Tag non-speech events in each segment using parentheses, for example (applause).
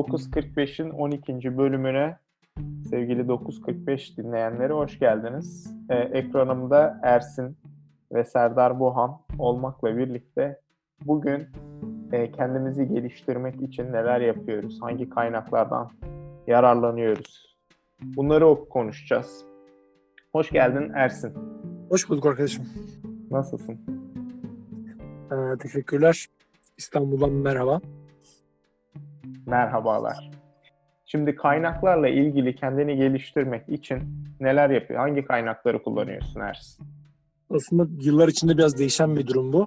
9.45'in 12. bölümüne sevgili 9.45 dinleyenleri hoş geldiniz. Ee, ekranımda Ersin ve Serdar Bohan olmakla birlikte bugün e, kendimizi geliştirmek için neler yapıyoruz, hangi kaynaklardan yararlanıyoruz bunları konuşacağız. Hoş geldin Ersin. Hoş bulduk arkadaşım. Nasılsın? Ee, teşekkürler. İstanbul'dan merhaba. Merhabalar. Şimdi kaynaklarla ilgili kendini geliştirmek için neler yapıyor? Hangi kaynakları kullanıyorsun Ersin? Aslında yıllar içinde biraz değişen bir durum bu.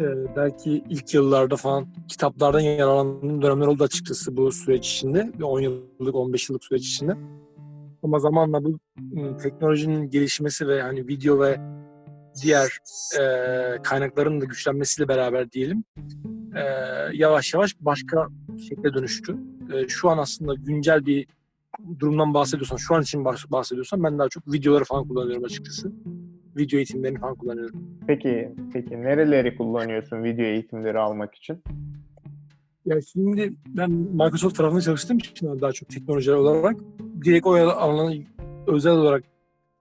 Ee, belki ilk yıllarda falan kitaplardan yararlandığım dönemler oldu açıkçası bu süreç içinde. Bir 10 yıllık, 15 yıllık süreç içinde. Ama zamanla bu ıı, teknolojinin gelişmesi ve hani video ve diğer e, kaynakların da güçlenmesiyle beraber diyelim e, yavaş yavaş başka şekle dönüştü. E, şu an aslında güncel bir durumdan bahsediyorsan, şu an için bahsediyorsan ben daha çok videoları falan kullanıyorum açıkçası. Video eğitimlerini falan kullanıyorum. Peki, peki nereleri kullanıyorsun video eğitimleri almak için? Ya şimdi ben Microsoft tarafında çalıştığım için daha çok teknoloji olarak direkt o alana özel olarak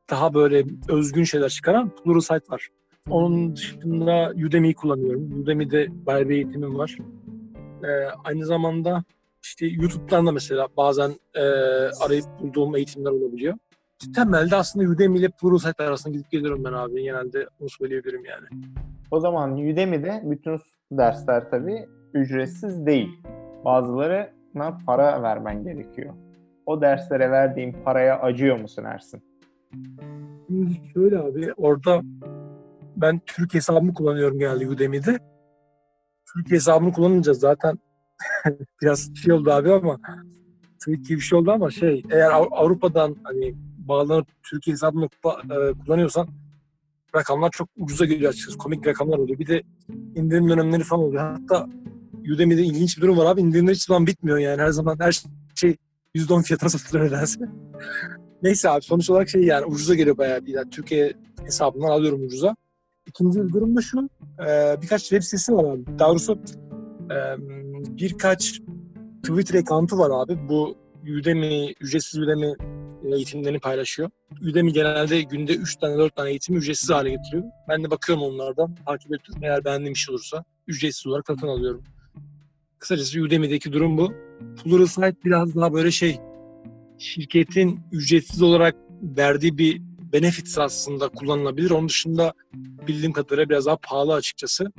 daha böyle özgün şeyler çıkaran Pluralsight var. Onun dışında Udemy'yi kullanıyorum. Udemy'de bayağı bir eğitimim var. Ee, aynı zamanda işte YouTube'dan da mesela bazen e, arayıp bulduğum eğitimler olabiliyor. Temelde aslında Udemy ile Pluralsight arasında gidip geliyorum ben abi. Genelde onu söyleyebilirim yani. O zaman Udemy'de bütün dersler tabii ücretsiz değil. Bazılarına para vermen gerekiyor. O derslere verdiğin paraya acıyor musun Ersin? Şimdi şöyle abi orada ben Türk hesabımı kullanıyorum genelde Udemy'de. Türk hesabını kullanınca zaten (laughs) biraz şey oldu abi ama Türkiye bir şey oldu ama şey eğer Avrupa'dan hani bağlanıp Türkiye hesabını e, kullanıyorsan rakamlar çok ucuza geliyor açıkçası. Komik rakamlar oluyor. Bir de indirim dönemleri falan oluyor. Hatta Udemy'de ilginç bir durum var abi. İndirimler hiç zaman bitmiyor yani. Her zaman her şey %10 fiyatına satılıyor nedense. Neyse abi sonuç olarak şey yani ucuza geliyor bayağı bir. Yani Türkiye hesabından alıyorum ucuza. İkinci bir durum da şu. E, birkaç web sitesi var abi. Daha doğrusu e, birkaç Twitter account'u var abi. Bu Udemy, ücretsiz Udemy eğitimlerini paylaşıyor. Udemy genelde günde 3 tane 4 tane eğitimi ücretsiz hale getiriyor. Ben de bakıyorum onlardan. Takip ediyorum. Eğer beğendiğim şey olursa ücretsiz olarak satın alıyorum. Kısacası Udemy'deki durum bu. Pluralsight biraz daha böyle şey şirketin ücretsiz olarak verdiği bir benefits aslında kullanılabilir. Onun dışında bildiğim kadarıyla biraz daha pahalı açıkçası.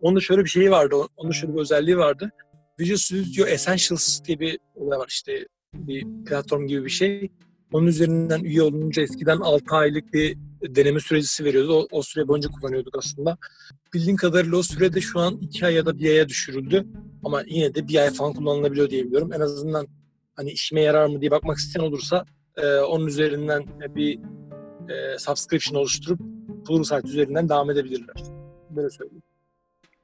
Onun şöyle bir şeyi vardı. Onun şöyle bir özelliği vardı. Visual Studio Essentials diye bir olay var işte bir platform gibi bir şey. Onun üzerinden üye olunca eskiden 6 aylık bir deneme süresi veriyordu. O, o süre boyunca kullanıyorduk aslında. Bildiğim kadarıyla o sürede şu an 2 ay ya da 1 aya düşürüldü. Ama yine de bir ay falan kullanılabiliyor diyebiliyorum. En azından hani işime yarar mı diye bakmak isteyen olursa e, onun üzerinden bir e, subscription oluşturup Pluralsight üzerinden devam edebilirler. Böyle söyleyeyim.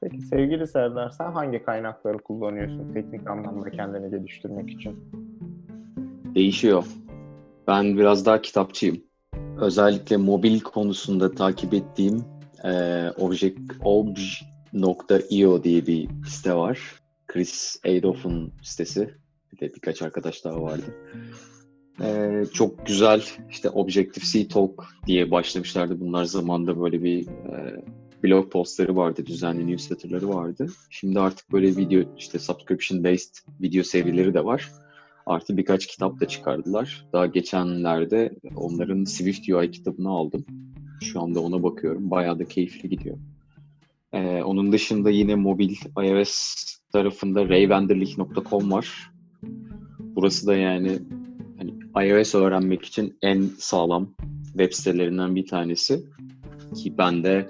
Peki sevgili Serdar sen hangi kaynakları kullanıyorsun teknik anlamda kendini geliştirmek için? Değişiyor. Ben biraz daha kitapçıyım. Özellikle mobil konusunda takip ettiğim e, Object, Obj.io diye bir site var. Chris Adolph'un sitesi. De birkaç arkadaş daha vardı. Ee, çok güzel işte Objective-C Talk diye başlamışlardı. Bunlar zamanda böyle bir e, blog postları vardı, düzenli newsletterları vardı. Şimdi artık böyle video işte subscription based video serileri de var. Artı birkaç kitap da çıkardılar. Daha geçenlerde onların Swift UI kitabını aldım. Şu anda ona bakıyorum. Bayağı da keyifli gidiyor. Ee, onun dışında yine mobil iOS tarafında rayvenderlik.com var. Burası da yani hani iOS öğrenmek için en sağlam web sitelerinden bir tanesi. Ki ben de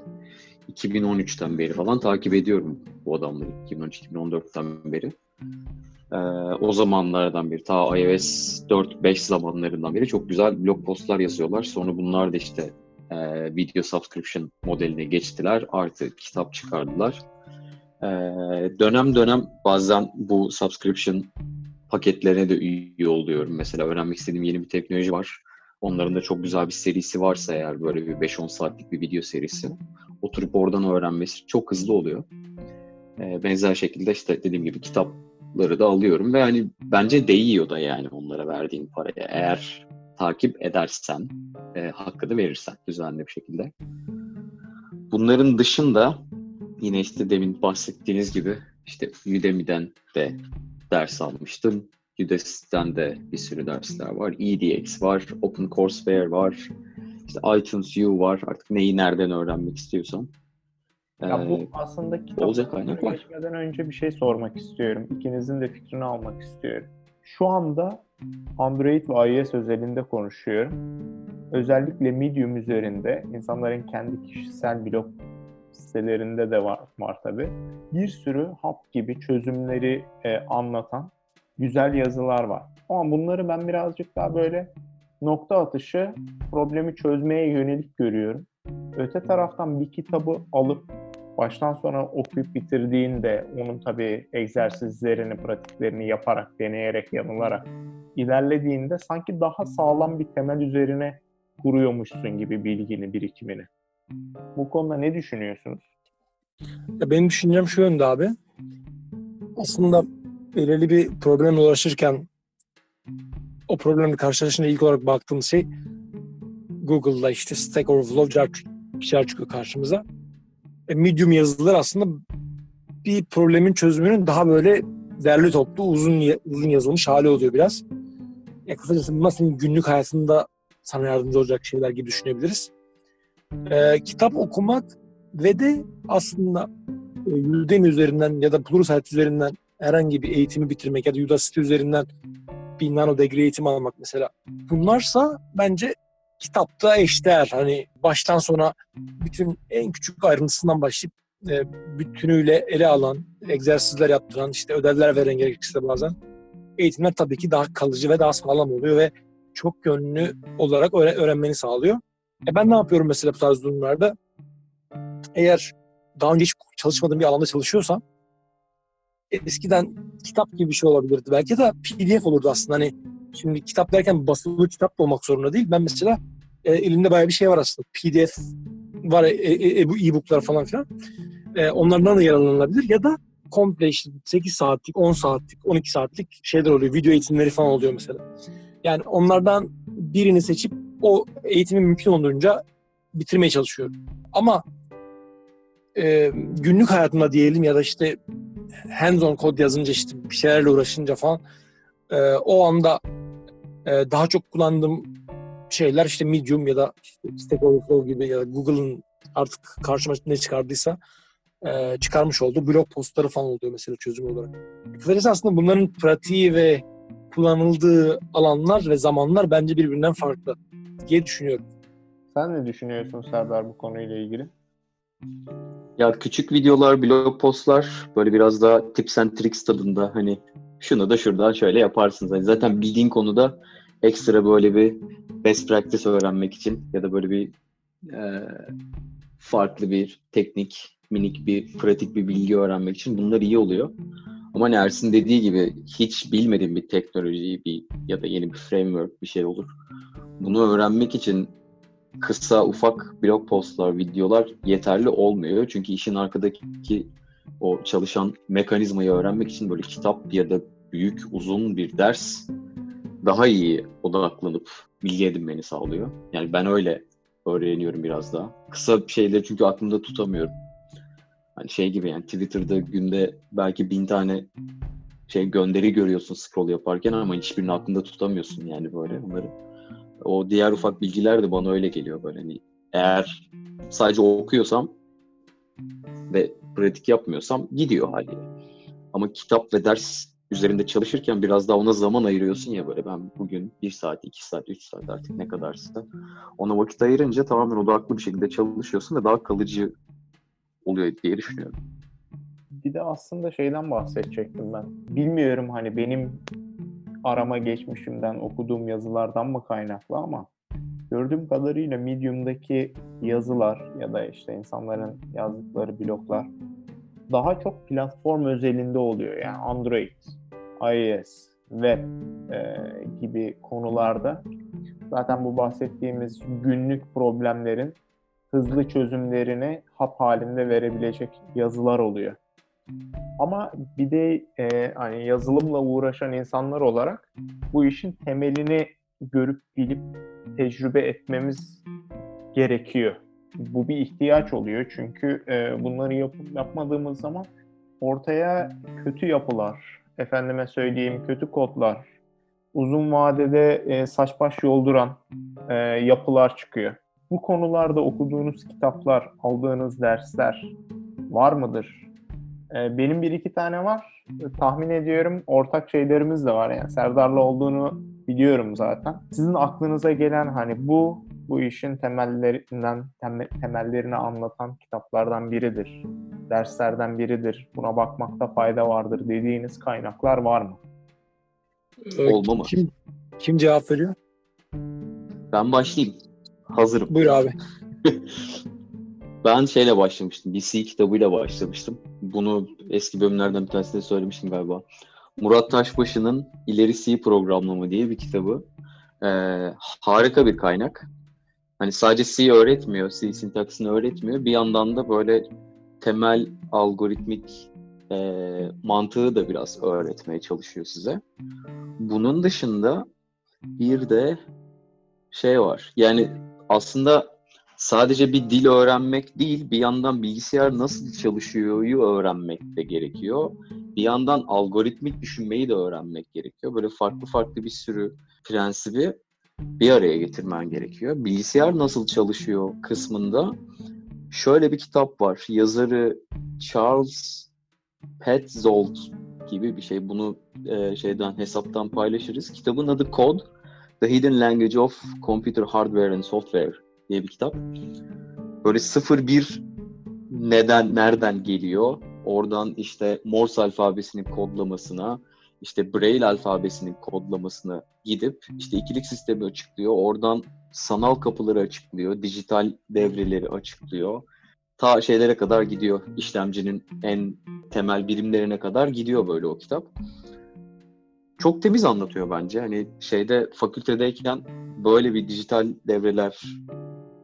2013'ten beri falan takip ediyorum bu adamları. 2013-2014'ten beri. Ee, o zamanlardan beri, ta iOS 4-5 zamanlarından beri çok güzel blog postlar yazıyorlar. Sonra bunlar da işte e, video subscription modeline geçtiler. Artı kitap çıkardılar. Ee, dönem dönem bazen bu subscription paketlerine de üye oluyorum. Mesela öğrenmek istediğim yeni bir teknoloji var. Onların da çok güzel bir serisi varsa eğer böyle bir 5-10 saatlik bir video serisi oturup oradan öğrenmesi çok hızlı oluyor. Ee, benzer şekilde işte dediğim gibi kitap kitapları da alıyorum ve hani bence değiyor da yani onlara verdiğim paraya. Eğer takip edersen, e, hakkını verirsen düzenli bir şekilde. Bunların dışında yine işte demin bahsettiğiniz gibi işte Udemy'den de ders almıştım. Udacity de bir sürü dersler var. EDX var, OpenCourseWare var, işte iTunes U var. Artık neyi nereden öğrenmek istiyorsan. Ya bu ee, aslında var. geçmeden önce bir şey sormak istiyorum. İkinizin de fikrini almak istiyorum. Şu anda Android ve iOS özelinde konuşuyorum. Özellikle Medium üzerinde insanların kendi kişisel blog sitelerinde de var, var tabi. Bir sürü hap gibi çözümleri e, anlatan güzel yazılar var. Ama bunları ben birazcık daha böyle nokta atışı problemi çözmeye yönelik görüyorum. Öte taraftan bir kitabı alıp baştan sona okuyup bitirdiğinde onun tabii egzersizlerini, pratiklerini yaparak, deneyerek, yanılarak ilerlediğinde sanki daha sağlam bir temel üzerine kuruyormuşsun gibi bilgini, birikimini. Bu konuda ne düşünüyorsunuz? Ya benim düşüncem şu yönde abi. Aslında belirli bir problemle uğraşırken o problemle karşılaşınca ilk olarak baktığımız şey Google'da işte Stack Overflow şeyler çıkıyor karşımıza. E, Medium yazılar aslında bir problemin çözümünün daha böyle derli toplu uzun uzun yazılmış hali oluyor biraz. Ya kısacası bunlar senin günlük hayatında sana yardımcı olacak şeyler gibi düşünebiliriz. Ee, kitap okumak ve de aslında e, Udemy üzerinden ya da Pluralsight üzerinden herhangi bir eğitimi bitirmek ya da Udacity üzerinden bir nano degree eğitim almak mesela. Bunlarsa bence kitapta eşdeğer. Hani baştan sona bütün en küçük ayrıntısından başlayıp e, bütünüyle ele alan, egzersizler yaptıran, işte ödevler veren gerekirse bazen eğitimler tabii ki daha kalıcı ve daha sağlam oluyor ve çok yönlü olarak öğrenmeni sağlıyor. E ben ne yapıyorum mesela bu tarz durumlarda? Eğer daha önce hiç çalışmadığım bir alanda çalışıyorsam eskiden kitap gibi bir şey olabilirdi. Belki de PDF olurdu aslında. Hani şimdi kitap derken basılı kitap da olmak zorunda değil. Ben mesela e, elimde bayağı bir şey var aslında. PDF var, e, e, e, bu e-booklar falan filan. E, onlardan da yararlanılabilir. Ya da komple işte 8 saatlik, 10 saatlik, 12 saatlik şeyler oluyor. Video eğitimleri falan oluyor mesela. Yani onlardan birini seçip o eğitimi mümkün olduğunca bitirmeye çalışıyorum. Ama e, günlük hayatımda diyelim ya da işte hands-on kod yazınca işte bir şeylerle uğraşınca falan e, o anda e, daha çok kullandığım şeyler işte Medium ya da işte Stack Overflow gibi ya da Google'ın artık karşıma ne çıkardıysa e, çıkarmış olduğu blog postları falan oluyor mesela çözüm olarak. Kısacası aslında bunların pratiği ve kullanıldığı alanlar ve zamanlar bence birbirinden farklı diye düşünüyorum. Sen ne düşünüyorsun Serdar bu konuyla ilgili? Ya küçük videolar, blog postlar böyle biraz daha tips and tricks tadında hani şunu da şuradan şöyle yaparsınız. Yani zaten bildiğin konuda ekstra böyle bir best practice öğrenmek için ya da böyle bir e, farklı bir teknik, minik bir pratik bir bilgi öğrenmek için bunlar iyi oluyor. Ama Ersin dediği gibi hiç bilmediğim bir teknolojiyi bir ya da yeni bir framework bir şey olur. Bunu öğrenmek için kısa ufak blog postlar, videolar yeterli olmuyor. Çünkü işin arkadaki o çalışan mekanizmayı öğrenmek için böyle kitap ya da büyük uzun bir ders daha iyi odaklanıp bilgi edinmeni sağlıyor. Yani ben öyle öğreniyorum biraz daha. Kısa şeyleri çünkü aklımda tutamıyorum. Hani şey gibi yani Twitter'da günde belki bin tane şey gönderi görüyorsun scroll yaparken ama hiçbirini aklında tutamıyorsun yani böyle onları. O diğer ufak bilgiler de bana öyle geliyor böyle hani eğer sadece okuyorsam ve pratik yapmıyorsam gidiyor haliyle. Ama kitap ve ders üzerinde çalışırken biraz daha ona zaman ayırıyorsun ya böyle ben bugün bir saat, iki saat, üç saat artık ne kadarsa ona vakit ayırınca tamamen odaklı bir şekilde çalışıyorsun ve daha kalıcı oluyor diye düşünüyorum. Bir de aslında şeyden bahsedecektim ben. Bilmiyorum hani benim arama geçmişimden okuduğum yazılardan mı kaynaklı ama gördüğüm kadarıyla Medium'daki yazılar ya da işte insanların yazdıkları bloglar daha çok platform özelinde oluyor. Yani Android, iOS, web e, gibi konularda zaten bu bahsettiğimiz günlük problemlerin hızlı çözümlerini hap halinde verebilecek yazılar oluyor. Ama bir de e, hani yazılımla uğraşan insanlar olarak bu işin temelini görüp bilip tecrübe etmemiz gerekiyor. Bu bir ihtiyaç oluyor çünkü e, bunları yap yapmadığımız zaman ortaya kötü yapılar, efendime söyleyeyim kötü kodlar, uzun vadede e, saç baş yolduran e, yapılar çıkıyor. Bu konularda okuduğunuz kitaplar, aldığınız dersler var mıdır? E, benim bir iki tane var. Tahmin ediyorum ortak şeylerimiz de var. Yani Serdar'la olduğunu biliyorum zaten. Sizin aklınıza gelen hani bu bu işin temellerinden temellerini anlatan kitaplardan biridir. Derslerden biridir. Buna bakmakta fayda vardır dediğiniz kaynaklar var mı? Ee, Olma mı? Kim, kim cevap veriyor? Ben başlayayım. Hazırım. Buyur abi. (laughs) Ben şeyle başlamıştım. Bir C kitabıyla başlamıştım. Bunu eski bölümlerden bir tanesinde söylemiştim galiba. Murat Taşbaşı'nın İleri C programlama diye bir kitabı. Ee, harika bir kaynak. Hani sadece C öğretmiyor, C sintaksini öğretmiyor. Bir yandan da böyle temel algoritmik e, mantığı da biraz öğretmeye çalışıyor size. Bunun dışında bir de şey var. Yani aslında sadece bir dil öğrenmek değil, bir yandan bilgisayar nasıl çalışıyor'yu öğrenmek de gerekiyor. Bir yandan algoritmik düşünmeyi de öğrenmek gerekiyor. Böyle farklı farklı bir sürü prensibi bir araya getirmen gerekiyor. Bilgisayar nasıl çalışıyor kısmında şöyle bir kitap var. Yazarı Charles Petzold gibi bir şey. Bunu e, şeyden hesaptan paylaşırız. Kitabın adı Code: The Hidden Language of Computer Hardware and Software diye bir kitap. Böyle 0-1 neden, nereden geliyor? Oradan işte Morse alfabesinin kodlamasına, işte Braille alfabesinin kodlamasına gidip işte ikilik sistemi açıklıyor. Oradan sanal kapıları açıklıyor, dijital devreleri açıklıyor. Ta şeylere kadar gidiyor. işlemcinin en temel birimlerine kadar gidiyor böyle o kitap. Çok temiz anlatıyor bence. Hani şeyde fakültedeyken böyle bir dijital devreler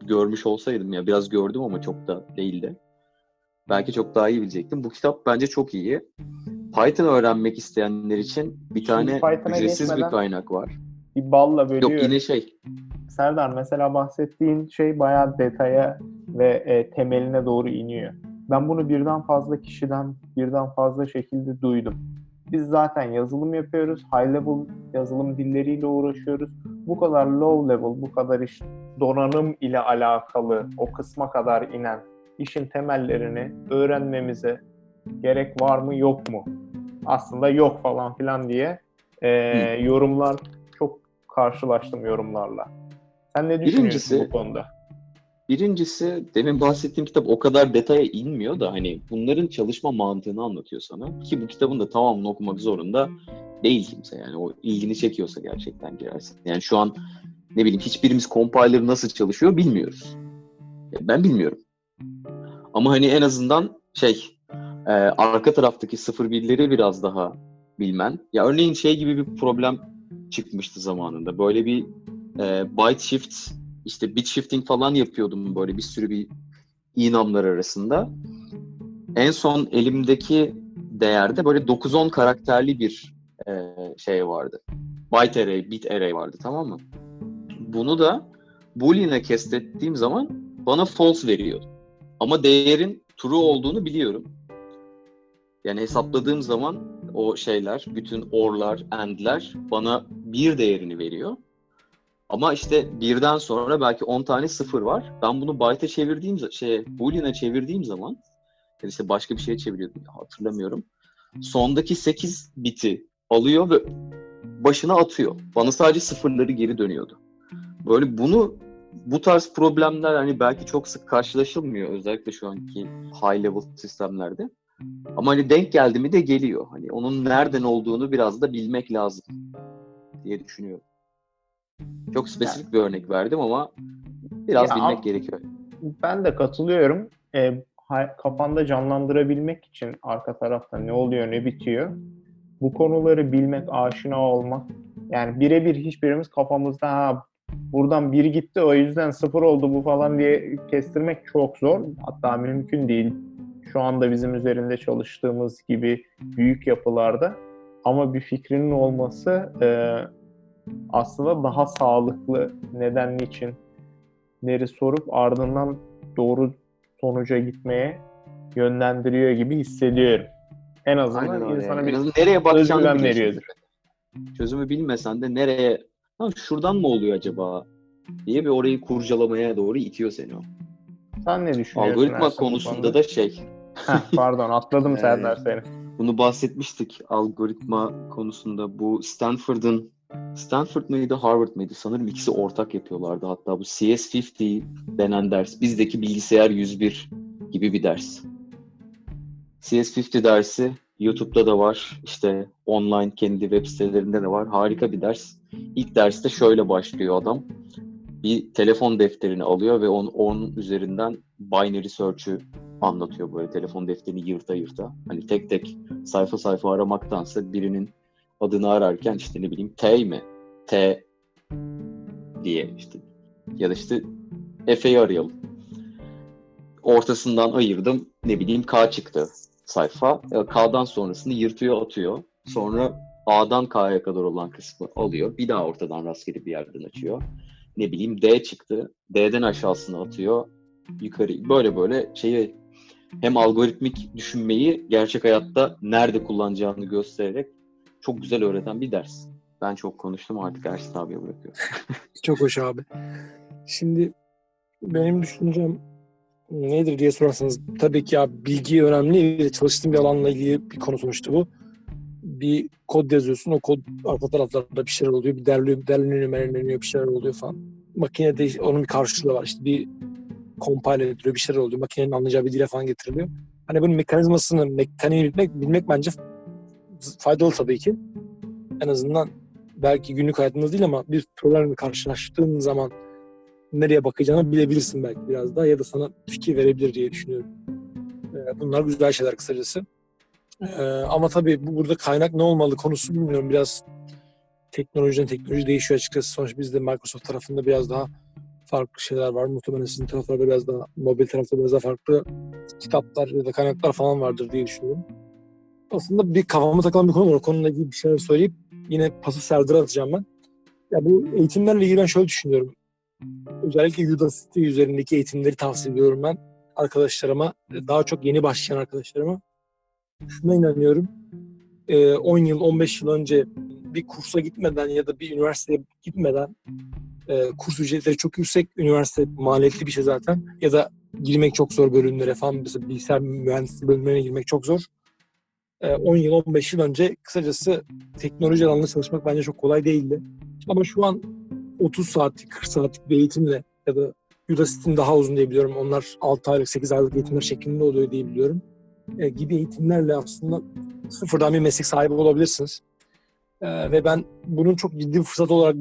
görmüş olsaydım ya biraz gördüm ama çok da değildi. Belki çok daha iyi bilecektim. Bu kitap bence çok iyi. Python öğrenmek isteyenler için bir tane ücretsiz bir kaynak var. Bir balla bölüyorum. Yok yine şey. Serdar mesela bahsettiğin şey bayağı detaya ve e, temeline doğru iniyor. Ben bunu birden fazla kişiden birden fazla şekilde duydum. Biz zaten yazılım yapıyoruz. High level yazılım dilleriyle uğraşıyoruz. Bu kadar low level, bu kadar iş donanım ile alakalı o kısma kadar inen işin temellerini öğrenmemize gerek var mı yok mu? Aslında yok falan filan diye e, yorumlar çok karşılaştım yorumlarla. Sen ne düşünüyorsun Birincisi, bu konuda? Birincisi demin bahsettiğim kitap o kadar detaya inmiyor da hani bunların çalışma mantığını anlatıyor sana. Ki bu kitabın da tamamını okumak zorunda değil kimse yani. O ilgini çekiyorsa gerçekten girersin. Yani şu an ne bileyim hiçbirimiz compiler nasıl çalışıyor bilmiyoruz. Ben bilmiyorum. Ama hani en azından şey e, arka taraftaki 01'leri biraz daha bilmen. Ya örneğin şey gibi bir problem çıkmıştı zamanında. Böyle bir e, byte shift işte bit shifting falan yapıyordum böyle bir sürü bir inamlar arasında. En son elimdeki değerde böyle 9-10 karakterli bir e, şey vardı. Byte array, bit array vardı tamam mı? Bunu da boolean'e kestettiğim zaman bana false veriyor. Ama değerin true olduğunu biliyorum. Yani hesapladığım zaman o şeyler, bütün or'lar, and'ler bana bir değerini veriyor. Ama işte birden sonra belki 10 tane sıfır var. Ben bunu byte'e çevirdiğim şey boolean'e çevirdiğim zaman ya işte başka bir şeye çeviriyordum hatırlamıyorum. Sondaki 8 biti alıyor ve başına atıyor. Bana sadece sıfırları geri dönüyordu. Böyle bunu bu tarz problemler hani belki çok sık karşılaşılmıyor özellikle şu anki high level sistemlerde. Ama hani denk geldi mi de geliyor. Hani onun nereden olduğunu biraz da bilmek lazım diye düşünüyorum. Çok spesifik bir örnek verdim ama biraz ya, bilmek gerekiyor. Ben de katılıyorum. E, kafanda canlandırabilmek için arka tarafta ne oluyor ne bitiyor. Bu konuları bilmek, aşina olmak. Yani birebir hiçbirimiz kafamızda ha buradan bir gitti o yüzden sıfır oldu bu falan diye kestirmek çok zor. Hatta mümkün değil şu anda bizim üzerinde çalıştığımız gibi büyük yapılarda ama bir fikrinin olması e, aslında daha sağlıklı neden niçin leri sorup ardından doğru sonuca gitmeye yönlendiriyor gibi hissediyorum. En azından Aynen öyle. insana En bir azından nereye bakacağını veriyordur. Çözümü bilmesen de nereye ha, şuradan mı oluyor acaba diye bir orayı kurcalamaya doğru itiyor seni o. Sen ne düşünüyorsun? Algoritma Ersan konusunda da şey Heh, pardon atladım (laughs) Ee, Serdar seni. bunu bahsetmiştik algoritma konusunda. Bu Stanford'ın Stanford mıydı, Harvard mıydı? Sanırım ikisi ortak yapıyorlardı. Hatta bu CS50 denen ders, bizdeki bilgisayar 101 gibi bir ders. CS50 dersi YouTube'da da var. İşte online kendi web sitelerinde de var. Harika bir ders. İlk derste şöyle başlıyor adam. Bir telefon defterini alıyor ve on, onun üzerinden binary search'ü anlatıyor böyle telefon defterini yırta yırta. Hani tek tek sayfa sayfa aramaktansa birinin adını ararken işte ne bileyim T mi? T diye işte ya da işte Efe'yi arayalım. Ortasından ayırdım ne bileyim K çıktı sayfa. E, K'dan sonrasını yırtıyor atıyor. Sonra A'dan K'ya kadar olan kısmı alıyor. Bir daha ortadan rastgele bir yerden açıyor. Ne bileyim D çıktı. D'den aşağısını atıyor. Yukarı böyle böyle şeyi hem algoritmik düşünmeyi gerçek hayatta nerede kullanacağını göstererek çok güzel öğreten bir ders. Ben çok konuştum artık Ersin abiye bırakıyorum. (laughs) Çok hoş abi. Şimdi benim düşüncem nedir diye sorarsanız tabii ki ya bilgi önemli çalıştığım bir alanla ilgili bir konu sonuçta bu. Bir kod yazıyorsun o kod arka taraflarda bir şeyler oluyor. Bir derliyor, derleniyor, merleniyor bir şeyler oluyor falan. Makinede onun bir karşılığı var. İşte bir compile ediliyor bir şeyler oluyor. Makinenin anlayacağı bir dile falan getiriliyor. Hani bunun mekanizmasını, mekaniğini bilmek, bilmek bence faydalı tabii ki. En azından belki günlük hayatında değil ama bir problemle karşılaştığın zaman nereye bakacağını bilebilirsin belki biraz daha ya da sana fikir verebilir diye düşünüyorum. Ee, Bunlar güzel şeyler kısacası. Ee, Ama tabii bu burada kaynak ne olmalı konusu bilmiyorum. Biraz teknolojiden teknoloji değişiyor açıkçası. Sonuçta bizde Microsoft tarafında biraz daha farklı şeyler var. Muhtemelen sizin taraflarda biraz daha mobil tarafta biraz daha farklı kitaplar ya da kaynaklar falan vardır diye düşünüyorum. Aslında bir kafama takılan bir konu var. O konuyla ilgili bir şeyler söyleyip yine pası Serdar'a atacağım ben. Ya bu eğitimlerle ilgili ben şöyle düşünüyorum. Özellikle Udacity üzerindeki eğitimleri tavsiye ediyorum ben arkadaşlarıma. Daha çok yeni başlayan arkadaşlarıma. Şuna inanıyorum. Ee, 10 yıl, 15 yıl önce bir kursa gitmeden ya da bir üniversiteye gitmeden e, kurs ücretleri çok yüksek. Üniversite maliyetli bir şey zaten. Ya da girmek çok zor bölümlere falan. Mesela bilgisayar mühendisliği bölümlerine girmek çok zor. E, 10 yıl, 15 yıl önce kısacası teknoloji alanında çalışmak bence çok kolay değildi. Ama şu an 30 saatlik, 40 saatlik bir eğitimle ya da Udacity'nin daha uzun diye biliyorum. Onlar 6 aylık, 8 aylık eğitimler şeklinde oluyor diye biliyorum. E, gibi eğitimlerle aslında sıfırdan bir meslek sahibi olabilirsiniz. E, ve ben bunun çok ciddi bir fırsat olarak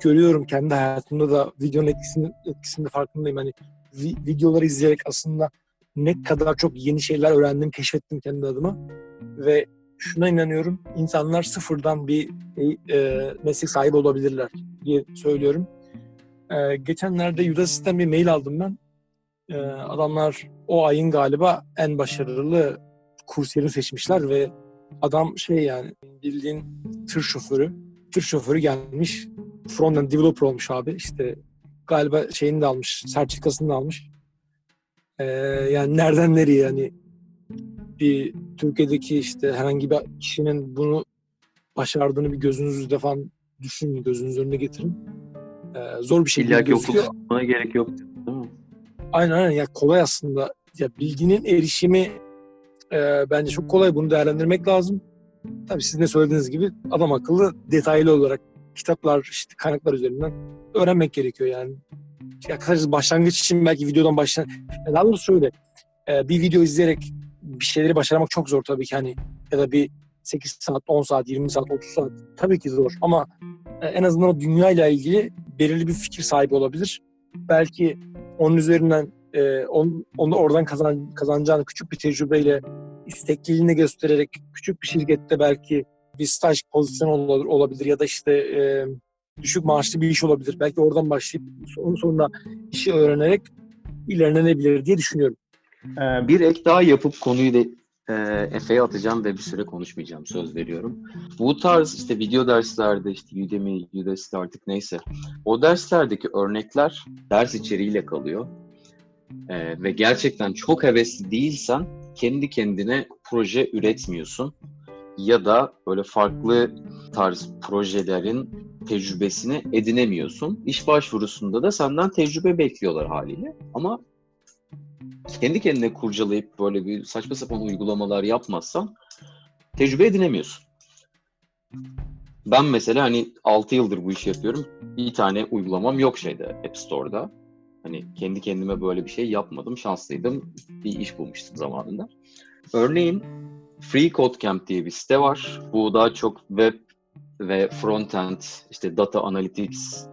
görüyorum kendi hayatımda da videonun etkisini, etkisinde farkındayım. Hani vi- videoları izleyerek aslında ne kadar çok yeni şeyler öğrendim, keşfettim kendi adıma. Ve şuna inanıyorum, insanlar sıfırdan bir e, meslek sahibi olabilirler diye söylüyorum. E, geçenlerde Udacity'den bir mail aldım ben. E, adamlar o ayın galiba en başarılı kursiyerini seçmişler ve adam şey yani bildiğin tır şoförü. Tır şoförü gelmiş. Frontend developer olmuş abi. İşte galiba şeyini de almış. Sertifikasını da almış. E, yani nereden nereye yani bir Türkiye'deki işte herhangi bir kişinin bunu başardığını bir gözünüzde falan düşünün, gözünüz önüne getirin. Ee, zor bir şey İlla ki okul tutmana gerek yok değil mi? Aynen aynen ya kolay aslında. Ya bilginin erişimi e, bence çok kolay. Bunu değerlendirmek lazım. Tabii sizin de söylediğiniz gibi adam akıllı detaylı olarak kitaplar, işte kaynaklar üzerinden öğrenmek gerekiyor yani. Ya kısacası başlangıç için belki videodan başlan. Ya Daha doğrusu şöyle. e, bir video izleyerek bir şeyleri başarmak çok zor tabii ki hani ya da bir 8 saat, 10 saat, 20 saat, 30 saat tabii ki zor ama e, en azından o dünyayla ilgili belirli bir fikir sahibi olabilir. Belki onun üzerinden e, on, onu oradan kazan, kazanacağını küçük bir tecrübeyle istekliliğini göstererek küçük bir şirkette belki bir staj pozisyonu olabilir, olabilir ya da işte e, düşük maaşlı bir iş olabilir. Belki oradan başlayıp son- sonra işi öğrenerek ilerlenebilir diye düşünüyorum. Ee, Bir ek daha yapıp konuyu da e, Efe'ye atacağım ve bir süre konuşmayacağım söz veriyorum. Bu tarz işte video derslerde işte Udemy, Udacity artık neyse o derslerdeki örnekler ders içeriğiyle kalıyor. E, ve gerçekten çok hevesli değilsen kendi kendine proje üretmiyorsun ya da böyle farklı tarz projelerin tecrübesini edinemiyorsun. İş başvurusunda da senden tecrübe bekliyorlar haliyle. Ama kendi kendine kurcalayıp böyle bir saçma sapan uygulamalar yapmazsan tecrübe edinemiyorsun. Ben mesela hani 6 yıldır bu işi yapıyorum. Bir tane uygulamam yok şeyde App Store'da. Hani kendi kendime böyle bir şey yapmadım. Şanslıydım. Bir iş bulmuştum zamanında. Örneğin Free Code Camp diye bir site var. Bu daha çok web ve frontend, işte data analytics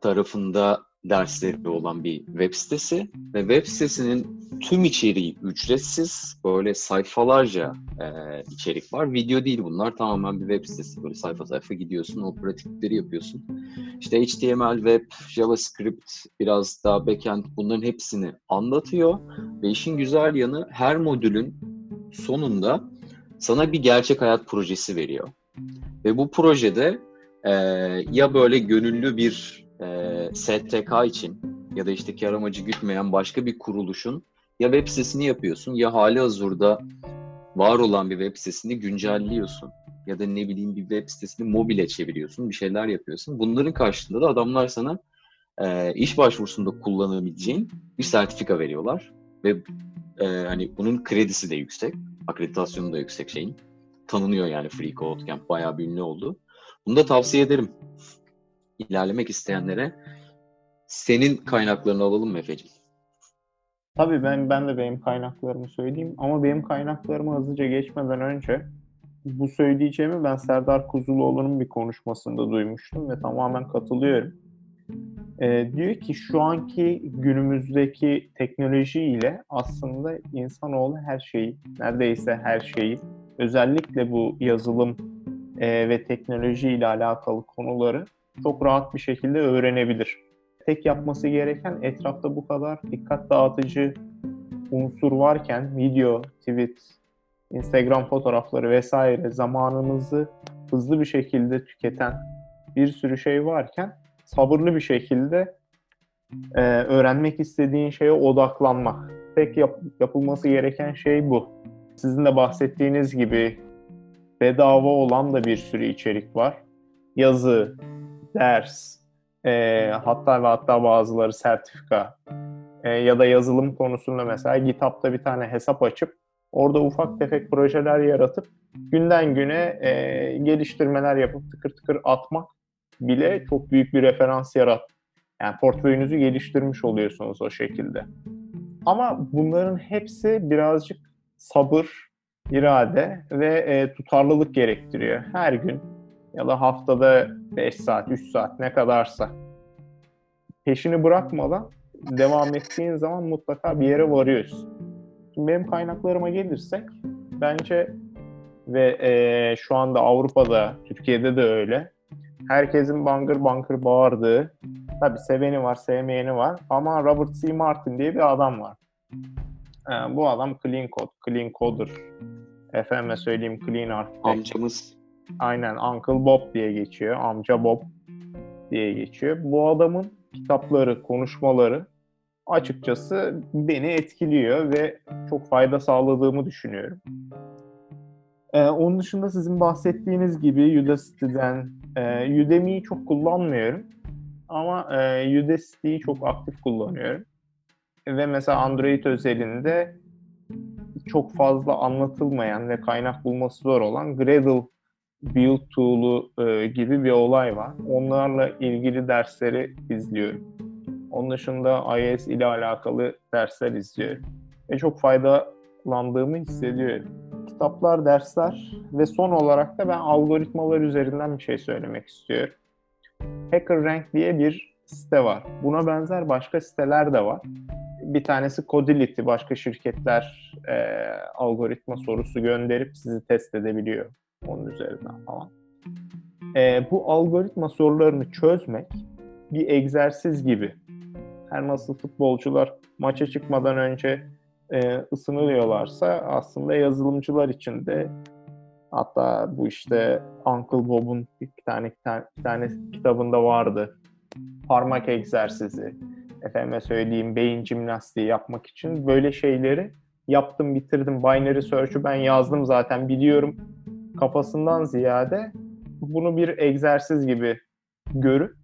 tarafında dersleri olan bir web sitesi ve web sitesinin tüm içeriği ücretsiz. Böyle sayfalarca e, içerik var. Video değil bunlar. Tamamen bir web sitesi. Böyle sayfa sayfa gidiyorsun. O pratikleri yapıyorsun. İşte HTML, web, JavaScript, biraz daha backend bunların hepsini anlatıyor. Ve işin güzel yanı her modülün sonunda sana bir gerçek hayat projesi veriyor. Ve bu projede e, ya böyle gönüllü bir e, STK için ya da işte kar amacı gütmeyen başka bir kuruluşun ya web sitesini yapıyorsun ya hali hazırda var olan bir web sitesini güncelliyorsun ya da ne bileyim bir web sitesini mobile çeviriyorsun, bir şeyler yapıyorsun. Bunların karşılığında da adamlar sana e, iş başvurusunda kullanabileceğin bir sertifika veriyorlar ve e, hani bunun kredisi de yüksek, akreditasyonu da yüksek şeyin. Tanınıyor yani Free Code Camp bayağı bir ünlü oldu. Bunu da tavsiye ederim ilerlemek isteyenlere. Senin kaynaklarını alalım mı Efe'ciğim? Tabii ben ben de benim kaynaklarımı söyleyeyim ama benim kaynaklarımı hızlıca geçmeden önce bu söyleyeceğimi ben Serdar Kuzuloğlu'nun bir konuşmasında duymuştum ve tamamen katılıyorum. Ee, diyor ki şu anki günümüzdeki teknoloji ile aslında insanoğlu her şeyi, neredeyse her şeyi, özellikle bu yazılım e, ve teknoloji ile alakalı konuları çok rahat bir şekilde öğrenebilir. Tek yapması gereken etrafta bu kadar dikkat dağıtıcı unsur varken video, tweet, Instagram fotoğrafları vesaire zamanımızı hızlı bir şekilde tüketen bir sürü şey varken sabırlı bir şekilde e, öğrenmek istediğin şeye odaklanmak. Tek yap- yapılması gereken şey bu. Sizin de bahsettiğiniz gibi bedava olan da bir sürü içerik var. Yazı, ders, e, hatta ve hatta bazıları sertifika e, ya da yazılım konusunda mesela GitHub'da bir tane hesap açıp orada ufak tefek projeler yaratıp günden güne e, geliştirmeler yapıp tıkır tıkır atmak bile çok büyük bir referans yarat. Yani portföyünüzü geliştirmiş oluyorsunuz o şekilde. Ama bunların hepsi birazcık sabır, irade ve e, tutarlılık gerektiriyor. Her gün ya da haftada 5 saat, 3 saat ne kadarsa peşini bırakmadan devam ettiğin zaman mutlaka bir yere varıyorsun. Şimdi benim kaynaklarıma gelirsek bence ve e, şu anda Avrupa'da, Türkiye'de de öyle. Herkesin bangır bangır bağırdığı, tabi seveni var, sevmeyeni var ama Robert C. Martin diye bir adam var. E, bu adam clean code, clean coder, efendime söyleyeyim clean architect. Amcamız Aynen Uncle Bob diye geçiyor. Amca Bob diye geçiyor. Bu adamın kitapları, konuşmaları açıkçası beni etkiliyor ve çok fayda sağladığımı düşünüyorum. Ee, onun dışında sizin bahsettiğiniz gibi Udacity'den, e, Udemy'yi çok kullanmıyorum. Ama e, Udacity'yi çok aktif kullanıyorum. Ve mesela Android özelinde çok fazla anlatılmayan ve kaynak bulması zor olan Gradle build tool'u e, gibi bir olay var. Onlarla ilgili dersleri izliyorum. Onun dışında iOS ile alakalı dersler izliyorum. Ve çok faydalandığımı hissediyorum. Kitaplar, dersler ve son olarak da ben algoritmalar üzerinden bir şey söylemek istiyorum. HackerRank diye bir site var. Buna benzer başka siteler de var. Bir tanesi Codility, başka şirketler e, algoritma sorusu gönderip sizi test edebiliyor onun üzerinden falan. E, bu algoritma sorularını çözmek bir egzersiz gibi. Her nasıl futbolcular maça çıkmadan önce e, ısınıyorlarsa aslında yazılımcılar için de hatta bu işte Uncle Bob'un bir tane, bir tane, bir tane kitabında vardı. Parmak egzersizi, efendime söyleyeyim beyin jimnastiği yapmak için böyle şeyleri yaptım bitirdim. Binary Search'ü ben yazdım zaten biliyorum kafasından ziyade bunu bir egzersiz gibi görüp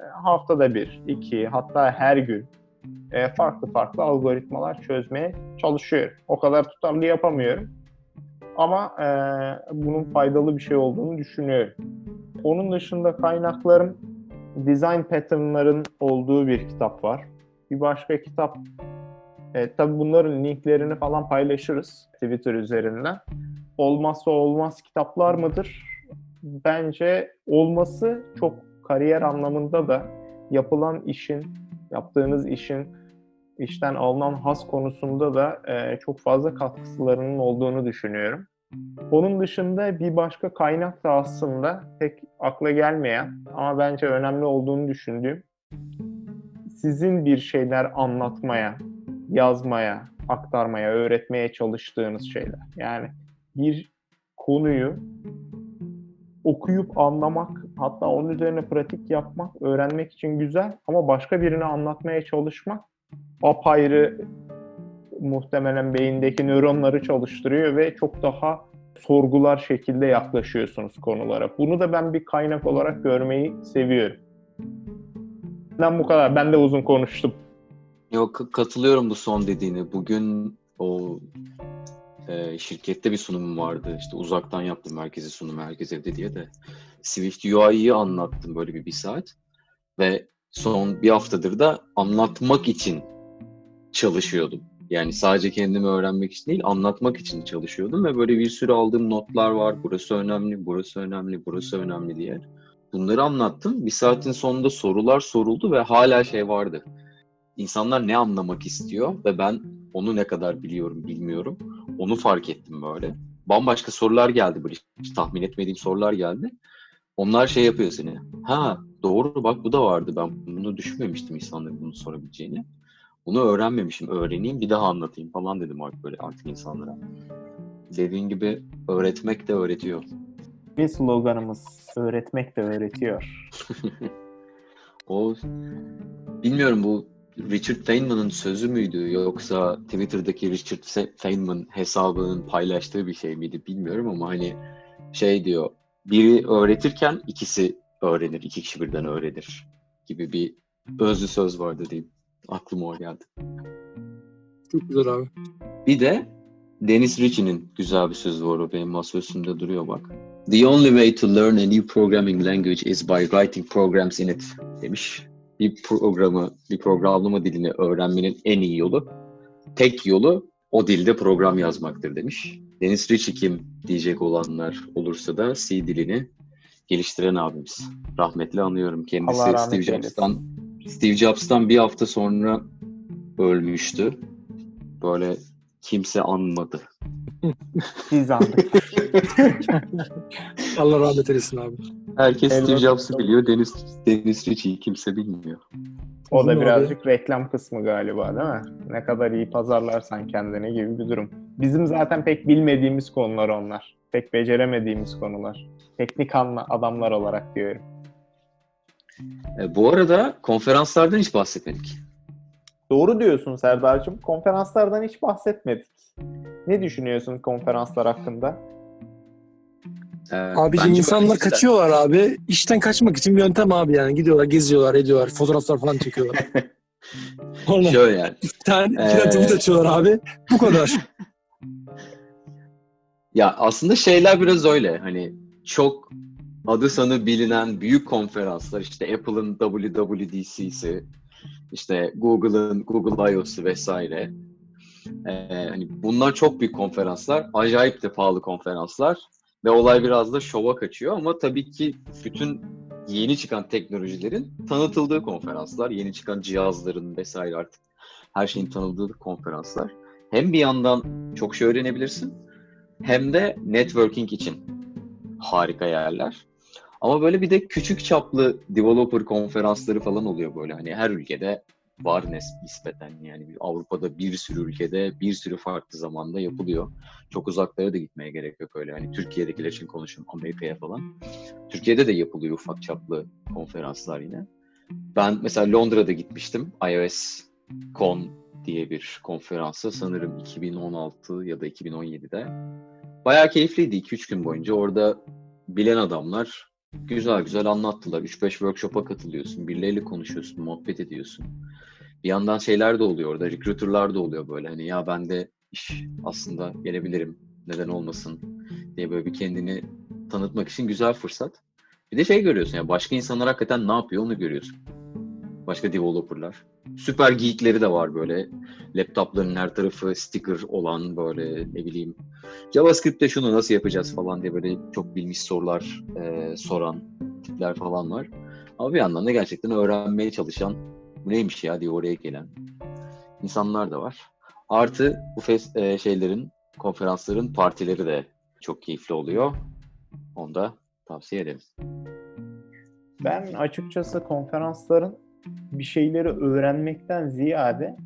e, haftada bir, iki hatta her gün e, farklı farklı algoritmalar çözmeye çalışıyorum. O kadar tutarlı yapamıyorum. Ama e, bunun faydalı bir şey olduğunu düşünüyorum. Onun dışında kaynaklarım design pattern'ların olduğu bir kitap var. Bir başka kitap e, tabii bunların linklerini falan paylaşırız Twitter üzerinden. Olmazsa olmaz kitaplar mıdır? Bence olması çok kariyer anlamında da yapılan işin, yaptığınız işin işten alınan has konusunda da e, çok fazla katkılarının olduğunu düşünüyorum. Onun dışında bir başka kaynak da aslında pek akla gelmeyen ama bence önemli olduğunu düşündüğüm sizin bir şeyler anlatmaya, yazmaya, aktarmaya, öğretmeye çalıştığınız şeyler. Yani bir konuyu okuyup anlamak, hatta onun üzerine pratik yapmak, öğrenmek için güzel ama başka birine anlatmaya çalışmak apayrı muhtemelen beyindeki nöronları çalıştırıyor ve çok daha sorgular şekilde yaklaşıyorsunuz konulara. Bunu da ben bir kaynak olarak görmeyi seviyorum. Ben bu kadar. Ben de uzun konuştum. Yok katılıyorum bu son dediğine. Bugün o e, şirkette bir sunumum vardı. İşte uzaktan yaptım merkezi sunum herkes evde diye de. Swift UI'yi anlattım böyle bir bir saat. Ve son bir haftadır da anlatmak için çalışıyordum. Yani sadece kendimi öğrenmek için değil, anlatmak için çalışıyordum ve böyle bir sürü aldığım notlar var. Burası önemli, burası önemli, burası önemli diye. Bunları anlattım. Bir saatin sonunda sorular soruldu ve hala şey vardı. İnsanlar ne anlamak istiyor ve ben onu ne kadar biliyorum bilmiyorum. Onu fark ettim böyle. Bambaşka sorular geldi böyle hiç tahmin etmediğim sorular geldi. Onlar şey yapıyor seni. Ha doğru bak bu da vardı ben bunu düşünmemiştim insanların bunu sorabileceğini. Bunu öğrenmemişim, öğreneyim bir daha anlatayım falan dedim artık böyle artık insanlara. Dediğin gibi öğretmek de öğretiyor. Bir sloganımız öğretmek de öğretiyor. (laughs) o bilmiyorum bu Richard Feynman'ın sözü müydü yoksa Twitter'daki Richard Feynman hesabının paylaştığı bir şey miydi bilmiyorum ama hani şey diyor biri öğretirken ikisi öğrenir, iki kişi birden öğrenir gibi bir özlü söz vardı diyeyim. Aklıma o geldi. Çok güzel abi. Bir de Dennis Ritchie'nin güzel bir sözü var o benim masa üstünde duruyor bak. The only way to learn a new programming language is by writing programs in it demiş. Bir programı, bir programlama dilini öğrenmenin en iyi yolu, tek yolu o dilde program yazmaktır demiş. Dennis Ritchie kim diyecek olanlar olursa da C dilini geliştiren abimiz. Rahmetli anıyorum kendisi Steve Jobs'tan Steve Jobs'tan bir hafta sonra ölmüştü. Böyle kimse anmadı. Biz andık. (laughs) Allah rahmet eylesin abi. Herkes Steve Jobs'ı biliyor. Deniz, Deniz Ritchie'yi kimse bilmiyor. O da birazcık reklam kısmı galiba değil mi? Ne kadar iyi pazarlarsan kendini gibi bir durum. Bizim zaten pek bilmediğimiz konular onlar. Pek beceremediğimiz konular. Teknik adamlar olarak diyorum. E, bu arada konferanslardan hiç bahsetmedik. Doğru diyorsun Serdar'cığım. Konferanslardan hiç bahsetmedik. Ne düşünüyorsun konferanslar hakkında? Ee, Abiciğim insanlar kaçıyorlar abi. İşten kaçmak için bir yöntem abi yani. Gidiyorlar, geziyorlar, ediyorlar. Fotoğraflar falan çekiyorlar. (laughs) Şöyle yani. (laughs) Bir tane ee... tweet açıyorlar abi. Bu kadar. ya aslında şeyler biraz öyle. Hani çok adı sanı bilinen büyük konferanslar işte Apple'ın WWDC'si, işte Google'ın Google I.O.'su vesaire. Ee, hani bunlar çok büyük konferanslar. Acayip de pahalı konferanslar. Ve olay biraz da şova kaçıyor ama tabii ki bütün yeni çıkan teknolojilerin tanıtıldığı konferanslar, yeni çıkan cihazların vesaire artık her şeyin tanıtıldığı konferanslar. Hem bir yandan çok şey öğrenebilirsin hem de networking için harika yerler. Ama böyle bir de küçük çaplı developer konferansları falan oluyor böyle. Hani her ülkede var nispeten yani Avrupa'da bir sürü ülkede bir sürü farklı zamanda yapılıyor. Çok uzaklara da gitmeye gerek yok öyle. Hani Türkiye'dekiler için konuşun Amerika'ya falan. Türkiye'de de yapılıyor ufak çaplı konferanslar yine. Ben mesela Londra'da gitmiştim. iOS Con diye bir konferansı sanırım 2016 ya da 2017'de. Bayağı keyifliydi 2-3 gün boyunca. Orada bilen adamlar güzel güzel anlattılar. 3-5 workshop'a katılıyorsun. Birileriyle konuşuyorsun, muhabbet ediyorsun. Bir yandan şeyler de oluyor orada. Recruiter'lar da oluyor böyle. Hani ya ben de iş aslında gelebilirim. Neden olmasın diye böyle bir kendini tanıtmak için güzel fırsat. Bir de şey görüyorsun ya başka insanlar hakikaten ne yapıyor onu görüyorsun. Başka developerlar. Süper geekleri de var böyle. Laptopların her tarafı sticker olan böyle ne bileyim JavaScript'te şunu nasıl yapacağız falan diye böyle çok bilmiş sorular e, soran tipler falan var. Ama bir yandan da gerçekten öğrenmeye çalışan neymiş ya diye oraya gelen insanlar da var. Artı bu fes- e, şeylerin, konferansların partileri de çok keyifli oluyor. Onu da tavsiye ederiz. Ben açıkçası konferansların bir şeyleri öğrenmekten ziyade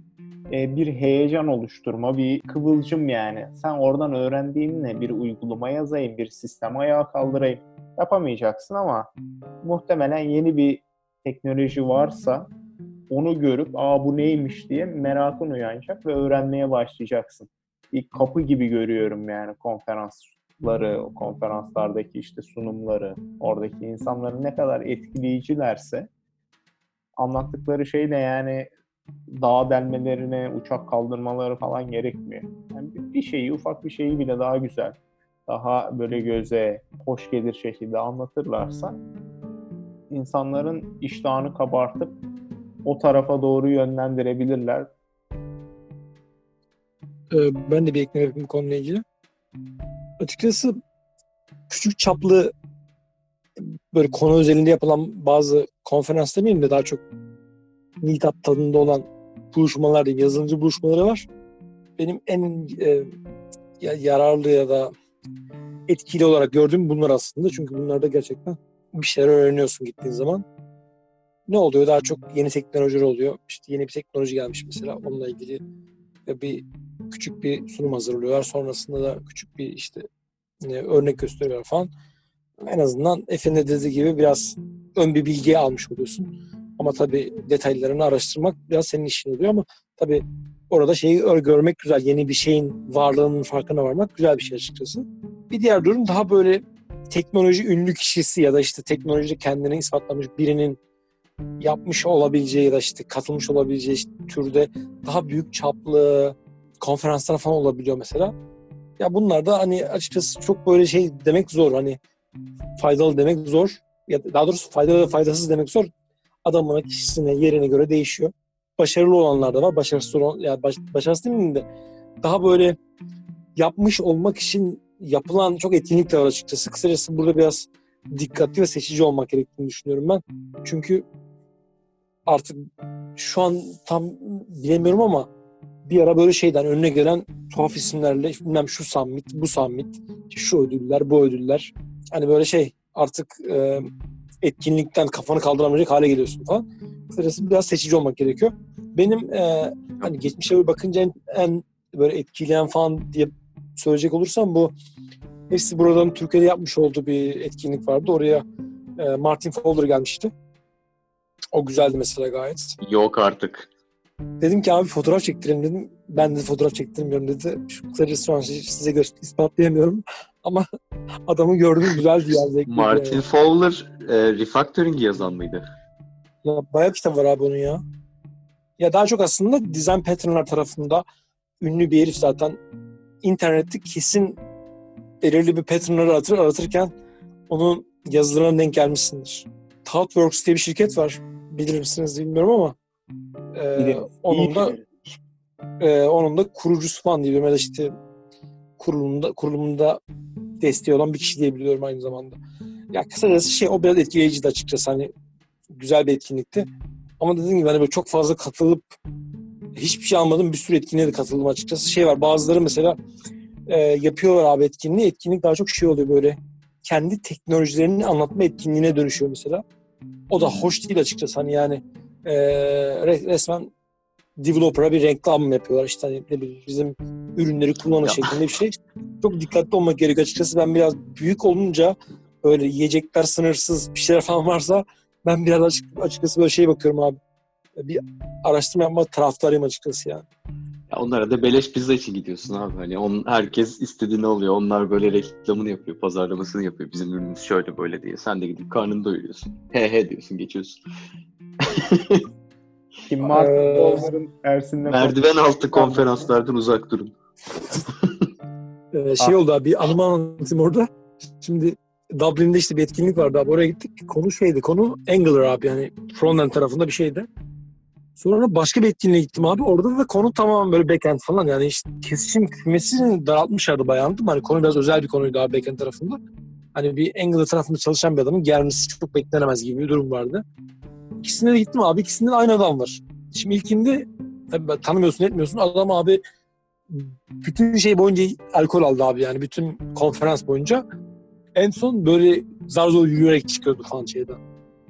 e, bir heyecan oluşturma, bir kıvılcım yani. Sen oradan öğrendiğinle bir uygulama yazayım, bir sistem ayağa kaldırayım. Yapamayacaksın ama muhtemelen yeni bir teknoloji varsa onu görüp aa bu neymiş diye merakın uyanacak ve öğrenmeye başlayacaksın. Bir kapı gibi görüyorum yani konferansları, o konferanslardaki işte sunumları, oradaki insanların ne kadar etkileyicilerse anlattıkları şey de yani dağ delmelerine, uçak kaldırmaları falan gerekmiyor. Yani bir şeyi, ufak bir şeyi bile daha güzel, daha böyle göze hoş gelir şekilde anlatırlarsa insanların iştahını kabartıp o tarafa doğru yönlendirebilirler. Ee, ben de bir ekleme yapayım konuyla ilgili. Açıkçası küçük çaplı böyle konu özelinde yapılan bazı konferans demeyeyim de daha çok meetup tadında olan buluşmalar diyeyim, yazılımcı buluşmaları var. Benim en e, ya, yararlı ya da etkili olarak gördüğüm bunlar aslında. Çünkü bunlarda gerçekten bir şeyler öğreniyorsun gittiğin zaman. Ne oluyor? Daha çok yeni teknolojiler oluyor. İşte yeni bir teknoloji gelmiş mesela. Onunla ilgili bir küçük bir sunum hazırlıyorlar. Sonrasında da küçük bir işte e, örnek gösteriyorlar falan. En azından Efe'nin de dediği gibi biraz ön bir bilgiye almış oluyorsun. Ama tabii detaylarını araştırmak biraz senin işin oluyor ama tabii orada şeyi görmek güzel. Yeni bir şeyin varlığının farkına varmak güzel bir şey açıkçası. Bir diğer durum daha böyle teknoloji ünlü kişisi ya da işte teknolojide kendini ispatlamış birinin yapmış olabileceği ya da işte katılmış olabileceği işte türde daha büyük çaplı konferanslar falan olabiliyor mesela. Ya bunlar da hani açıkçası çok böyle şey demek zor. Hani faydalı demek zor. Ya daha doğrusu faydalı faydasız demek zor. Adamına, kişisine, yerine göre değişiyor. Başarılı olanlar da var. Başarısız olan, yani baş, başarısız demeyeyim de daha böyle yapmış olmak için yapılan çok etkinlik de var açıkçası. Kısacası burada biraz dikkatli ve seçici olmak gerektiğini düşünüyorum ben. Çünkü artık şu an tam bilemiyorum ama bir ara böyle şeyden önüne gelen tuhaf isimlerle bilmem şu summit, bu summit, şu ödüller, bu ödüller. Hani böyle şey artık e, etkinlikten kafanı kaldıramayacak hale geliyorsun falan. Kısacası biraz seçici olmak gerekiyor. Benim e, hani geçmişe bakınca en, en böyle etkileyen falan diye söyleyecek olursam bu hepsi buradan Türkiye'de yapmış olduğu bir etkinlik vardı. Oraya e, Martin Fowler gelmişti. O güzeldi mesela gayet. Yok artık. Dedim ki abi fotoğraf çektirelim dedim. Ben de fotoğraf çektirmiyorum dedi. Şu kısacası şu an size göster ispatlayamıyorum. (laughs) Ama adamı gördüm güzeldi yani. Martin yani. Fowler e, refactoring yazan mıydı? Ya bayağı kitap var abi onun ya. Ya daha çok aslında design patternlar tarafında ünlü bir herif zaten. İnternette kesin belirli bir patternları aratır, aratırken onun yazılarına denk gelmişsindir. Thoughtworks diye bir şirket var. Bilir misiniz bilmiyorum ama e, onun da e, onun da kurucusu falan diye ya da işte kurulumunda kurulumunda desteği olan bir kişi diyebiliyorum aynı zamanda. Ya kısacası şey o biraz etkileyiciydi açıkçası hani güzel bir etkinlikti. Ama dediğim gibi hani böyle çok fazla katılıp hiçbir şey almadım bir sürü etkinliğe de katıldım açıkçası. Şey var bazıları mesela e, yapıyorlar abi etkinliği. Etkinlik daha çok şey oluyor böyle kendi teknolojilerini anlatma etkinliğine dönüşüyor mesela. O da hoş değil açıkçası hani yani e, resmen developer'a bir reklam yapıyorlar. İşte hani ne bileyim bizim ürünleri kullanır Ya. şeklinde bir şey. Çok dikkatli olmak gerekiyor açıkçası. Ben biraz büyük olunca böyle yiyecekler sınırsız bir şeyler falan varsa ben biraz açık, açıkçası böyle şey bakıyorum abi. Bir araştırma yapma taraftarıyım açıkçası yani. Ya onlara da beleş pizza için gidiyorsun abi. Hani on, herkes istediğini alıyor. Onlar böyle reklamını yapıyor, pazarlamasını yapıyor. Bizim ürünümüz şöyle böyle diye. Sen de gidip karnını doyuruyorsun. He he diyorsun, geçiyorsun. (laughs) Kim Mark Ee, Ersin'le Merdiven altı konferanslardan uzak durun. Ee, şey oldu abi bir anımı anlatayım orada. Şimdi Dublin'de işte bir etkinlik vardı abi oraya gittik. Konu şeydi konu Angular abi yani frontend tarafında bir şeydi. Sonra başka bir etkinliğe gittim abi. Orada da konu tamamen böyle backend falan yani işte kesişim kümesini daraltmışlardı bayağı anladın mı? Hani konu biraz özel bir konuydu abi backend tarafında. Hani bir Angular tarafında çalışan bir adamın gelmesi çok beklenemez gibi bir durum vardı. İkisine de gittim abi. İkisinde de aynı adam var. Şimdi ilkinde tabii tanımıyorsun etmiyorsun. Adam abi bütün şey boyunca alkol aldı abi yani bütün konferans boyunca. En son böyle zar zor yürüyerek çıkıyordu falan şeyden.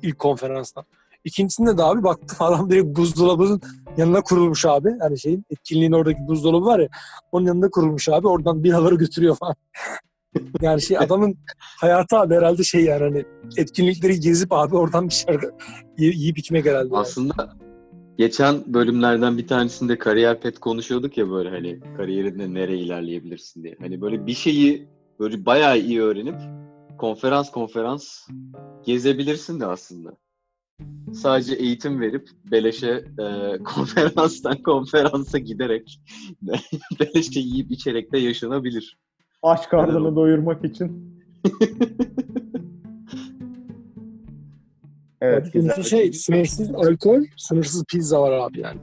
İlk konferanstan. İkincisinde de abi baktım (laughs) adam direkt buzdolabının yanına kurulmuş abi. Hani şeyin etkinliğin oradaki buzdolabı var ya onun yanında kurulmuş abi. Oradan biraları götürüyor falan. (laughs) yani şey adamın hayatı abi herhalde şey yani hani etkinlikleri gezip abi oradan bir şeyler (laughs) yiyip içmek herhalde. Aslında geçen bölümlerden bir tanesinde kariyer pet konuşuyorduk ya böyle hani kariyerinde nereye ilerleyebilirsin diye. Hani böyle bir şeyi böyle bayağı iyi öğrenip konferans konferans gezebilirsin de aslında. Sadece eğitim verip beleşe e, konferanstan konferansa giderek (laughs) beleşe yiyip içerek de yaşanabilir. aç karnını Neden doyurmak için. (laughs) evet, güzel. şey sınırsız alkol, sınırsız pizza var abi yani.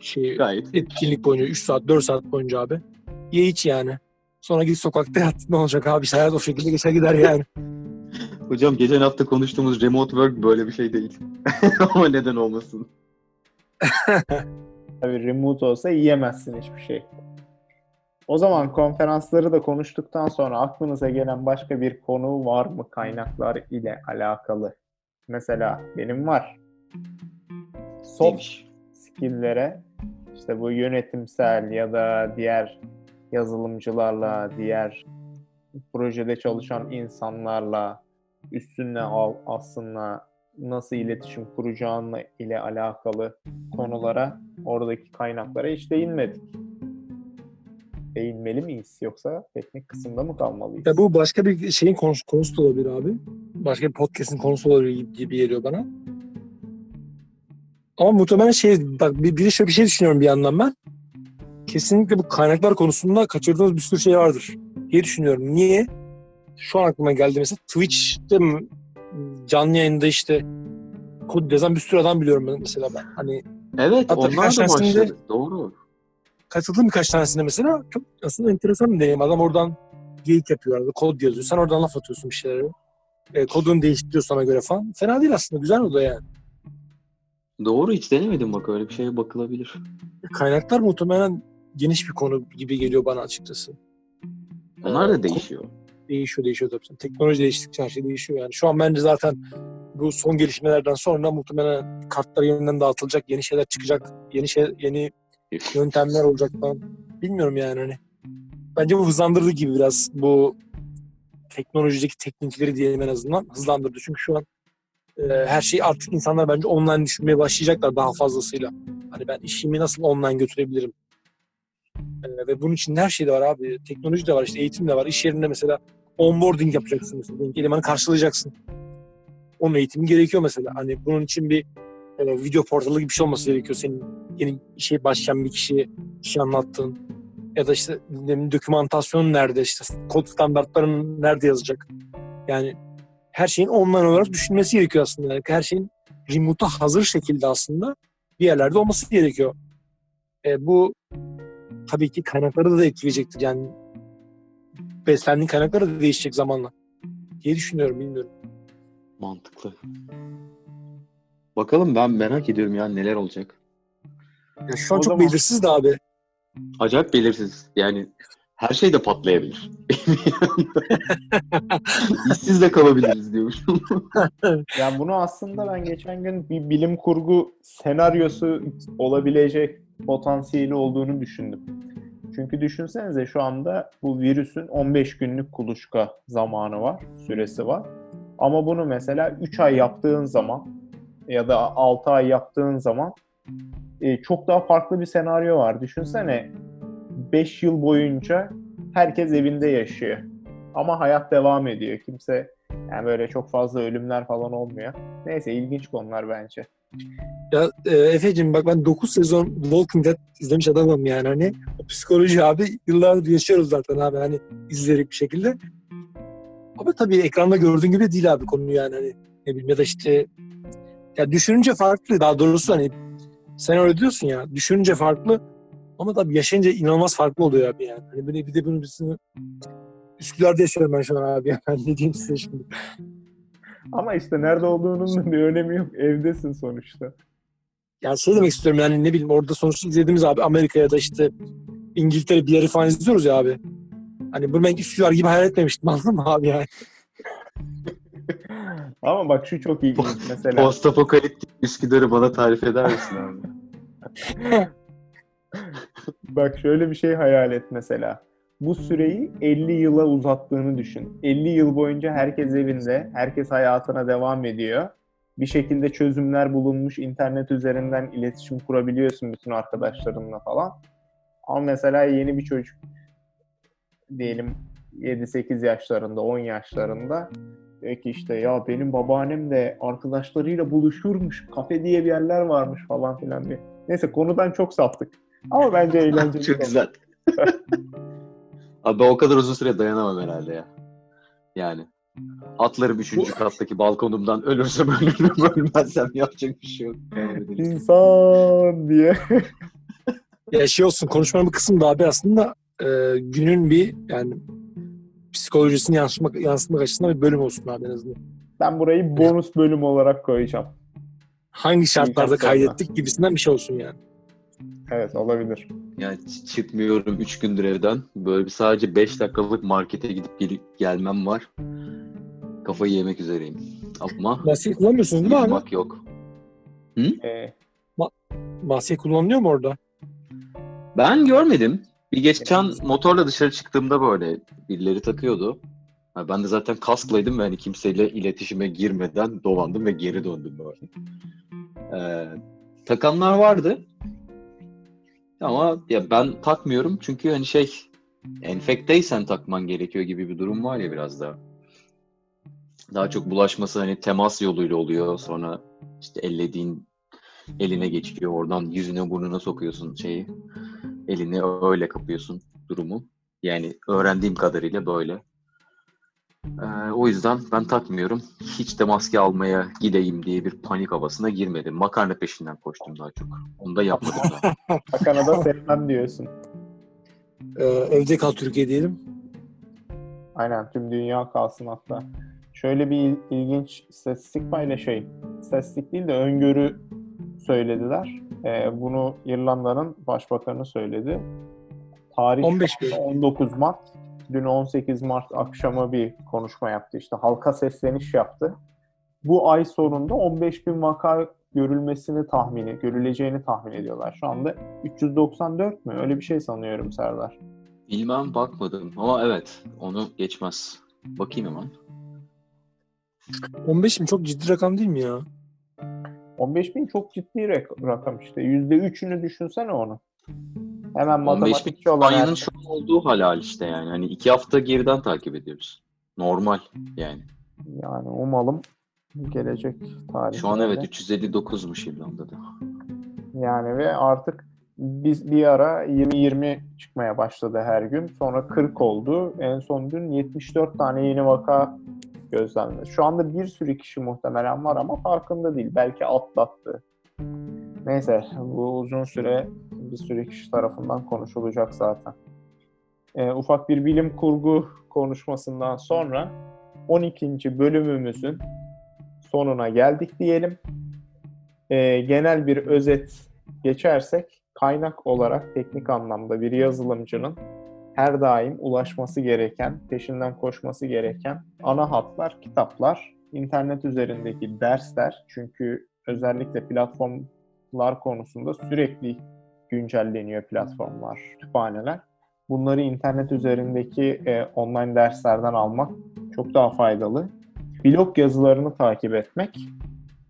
Şey, Gayet etkinlik boyunca 3 saat 4 saat boyunca abi. Ye iç yani. Sonra git sokakta yat. Ne olacak abi? Hayat o şekilde geçer gider yani. (laughs) Hocam geçen hafta konuştuğumuz remote work böyle bir şey değil. (laughs) Ama neden olmasın? (laughs) Tabii remote olsa yiyemezsin hiçbir şey. O zaman konferansları da konuştuktan sonra aklınıza gelen başka bir konu var mı kaynaklar ile alakalı? Mesela benim var. Soft Neymiş? skill'lere işte bu yönetimsel ya da diğer yazılımcılarla, diğer projede çalışan insanlarla üstüne al aslında nasıl iletişim kuracağınla ile alakalı konulara, oradaki kaynaklara hiç değinmedik. Değinmeli miyiz yoksa teknik kısımda mı kalmalıyız? Ya bu başka bir şeyin konusu, konusu da olabilir abi. Başka bir podcast'in konusu olabilir gibi- gibi geliyor bana. Ama muhtemelen şey, bak bir, bir, şöyle bir şey düşünüyorum bir yandan ben. Kesinlikle bu kaynaklar konusunda kaçırdığımız bir sürü şey vardır diye düşünüyorum. Niye? Şu an aklıma geldi mesela Twitch'te canlı yayında işte kod yazan bir sürü adam biliyorum ben mesela ben. Hani Evet Hatta onlar da başladı. Doğru. katıldığım birkaç tanesinde mesela çok aslında enteresan bir deneyim. Adam oradan geyik yapıyor arada. Kod yazıyor. Sen oradan laf atıyorsun bir şeylere. E, kodunu değiştiriyor sana göre falan. Fena değil aslında. Güzel o da yani. Doğru hiç denemedim bak öyle bir şeye bakılabilir. Kaynaklar muhtemelen geniş bir konu gibi geliyor bana açıkçası. Onlar Ee, da değişiyor. Değişiyor değişiyor tabii. Teknoloji değiştikçe her şey değişiyor yani. Şu an bence zaten bu son gelişmelerden sonra muhtemelen kartlar yeniden dağıtılacak. Yeni şeyler çıkacak. Yeni şey, yeni yöntemler olacak falan. Bilmiyorum yani hani. Bence bu hızlandırdı gibi biraz bu teknolojideki teknikleri diyelim en azından hızlandırdı. Çünkü şu an e, her şey artık insanlar bence online düşünmeye başlayacaklar daha fazlasıyla. Hani ben işimi nasıl online götürebilirim? E, ve bunun için her şey de var abi. Teknoloji de var, işte eğitim de var. İş yerinde mesela onboarding yapacaksın mesela. Elemanı karşılayacaksın. Onun eğitimi gerekiyor mesela. Hani bunun için bir e, video portalı gibi bir şey olması gerekiyor. Senin yeni işe başlayan bir kişiye bir şey anlattığın ya da işte dokümantasyonun nerede işte kod standartların nerede yazacak yani her şeyin online olarak düşünmesi gerekiyor aslında yani her şeyin remote'a hazır şekilde aslında bir yerlerde olması gerekiyor e, bu tabii ki kaynakları da etkileyecektir yani beslendiğin kaynakları da değişecek zamanla diye düşünüyorum bilmiyorum. Mantıklı. Bakalım ben merak ediyorum ya neler olacak. Ya şu an O çok zaman- belirsiz de abi. Acayip belirsiz. Yani her şey de patlayabilir. (laughs) İşsiz de kalabiliriz diyormuşum. Yani bunu aslında ben geçen gün bir bilim kurgu senaryosu olabilecek potansiyeli olduğunu düşündüm. Çünkü düşünsenize şu anda bu virüsün 15 günlük kuluçka zamanı var, süresi var. Ama bunu mesela 3 ay yaptığın zaman ya da 6 ay yaptığın zaman e, çok daha farklı bir senaryo var. Düşünsene 5 yıl boyunca herkes evinde yaşıyor. Ama hayat devam ediyor. Kimse yani böyle çok fazla ölümler falan olmuyor. Neyse ilginç konular bence. Ya e, Efe'cim bak ben 9 sezon Walking Dead izlemiş adamım yani hani o psikoloji abi yıllardır yaşıyoruz zaten abi hani izleyerek bir şekilde. Ama tabii ekranda gördüğün gibi değil abi konu yani hani ne bileyim ya da işte ya düşününce farklı daha doğrusu hani sen öyle diyorsun ya düşününce farklı ama tabii yaşayınca inanılmaz farklı oluyor abi yani. Hani böyle bir de bunun birisini Üsküdar'da yaşıyorum ben şu an abi yani (laughs) ne diyeyim size şimdi. Ama işte nerede olduğunun da bir önemi yok. Evdesin sonuçta. Yani şey demek istiyorum yani ne bileyim orada sonuçta izlediğimiz abi Amerika'ya da işte İngiltere bir yeri falan izliyoruz ya abi. Hani bunu ben Üsküdar gibi hayal etmemiştim (laughs) anladın mı abi yani? (laughs) Ama bak şu çok ilginç mesela. Post apokaliptik Üsküdar'ı bana tarif eder misin abi? (laughs) Bak şöyle bir şey hayal et mesela. Bu süreyi 50 yıla uzattığını düşün. 50 yıl boyunca herkes evinde, herkes hayatına devam ediyor. Bir şekilde çözümler bulunmuş, internet üzerinden iletişim kurabiliyorsun bütün arkadaşlarınla falan. Ama mesela yeni bir çocuk diyelim 7-8 yaşlarında, 10 yaşlarında diyor ki işte ya benim babaannem de arkadaşlarıyla buluşurmuş, kafe diye bir yerler varmış falan filan diye. Neyse konudan çok saptık. Ama bence eğlenceli. (laughs) Çok güzel. (laughs) Abi ben o kadar uzun süre dayanamam herhalde ya. Yani. Atlarım üçüncü kattaki balkonumdan ölürsem ölürüm (laughs) ölmezsem yapacak bir şey yok. İnsan diye. Ya şey olsun konuşmanın bir kısmı da abi aslında e, günün bir yani psikolojisini yansıtmak, yansıtmak açısından bir bölüm olsun abi en azından. Ben burayı bonus bölüm olarak koyacağım. Hangi şartlarda. kaydettik gibisinden bir şey olsun yani. Evet olabilir. Yani ç- çıkmıyorum 3 gündür evden. Böyle bir sadece 5 dakikalık markete gidip gelip gelmem var. Kafayı yemek üzereyim. Ama Maske kullanmıyorsunuz değil mi abi? yapmak yok. Ee, Maske kullanılıyor mu orada? Ben görmedim. Bir geçen motorla dışarı çıktığımda böyle birileri takıyordu. Ha, ben de zaten kasklaydım ve hani kimseyle iletişime girmeden dolandım ve geri döndüm böyle. Ee, takanlar vardı. Ama ya ben takmıyorum çünkü hani şey enfekteysen takman gerekiyor gibi bir durum var ya biraz daha. Daha çok bulaşması hani temas yoluyla oluyor. Sonra işte ellediğin eline geçiyor. Oradan yüzüne burnuna sokuyorsun şeyi. Elini öyle kapıyorsun durumu. Yani öğrendiğim kadarıyla böyle. Ee, o yüzden ben takmıyorum. Hiç de maske almaya gideyim diye bir panik havasına girmedim. Makarna peşinden koştum daha çok. Onu da yapmadım daha. (laughs) Hakan'a da sevmem diyorsun. Ee, evde kal Türkiye diyelim. Aynen tüm dünya kalsın hatta. Şöyle bir il- ilginç istatistik paylaşayım. İstatistik değil de öngörü söylediler. Ee, bunu İrlanda'nın başbakanı söyledi. Tarih 15 şu anda 19 Mart. Dün 18 Mart akşamı bir konuşma yaptı. İşte halka sesleniş yaptı. Bu ay sonunda 15 bin vaka görülmesini tahmini, görüleceğini tahmin ediyorlar. Şu anda 394 mü? Öyle bir şey sanıyorum Serdar. Bilmem bakmadım ama evet onu geçmez. Bakayım hemen. 15 mi çok ciddi rakam değil mi ya? 15 bin çok ciddi rak- rakam işte. %3'ünü düşünsene onu. Hemen 15 bin matematikçi olan İspanya'nın her- şu an olduğu halal işte yani. Hani iki hafta geriden takip ediyoruz. Normal yani. yani umalım gelecek tarih. Şu an evet 359'muş İrlanda'da. Yani ve artık biz bir ara 20-20 çıkmaya başladı her gün. Sonra 40 oldu. En son dün 74 tane yeni vaka gözlemledi. Şu anda bir sürü kişi muhtemelen var ama farkında değil. Belki atlattı. Neyse bu uzun süre bir sürü kişi tarafından konuşulacak zaten. Ee, ufak bir bilim kurgu konuşmasından sonra 12. bölümümüzün sonuna geldik diyelim. Ee, genel bir özet geçersek kaynak olarak teknik anlamda bir yazılımcının her daim ulaşması gereken, peşinden koşması gereken ana hatlar, kitaplar, internet üzerindeki dersler. Çünkü özellikle platformlar konusunda sürekli güncelleniyor platformlar, kütüphaneler. Bunları internet üzerindeki e, online derslerden almak çok daha faydalı. Blog yazılarını takip etmek,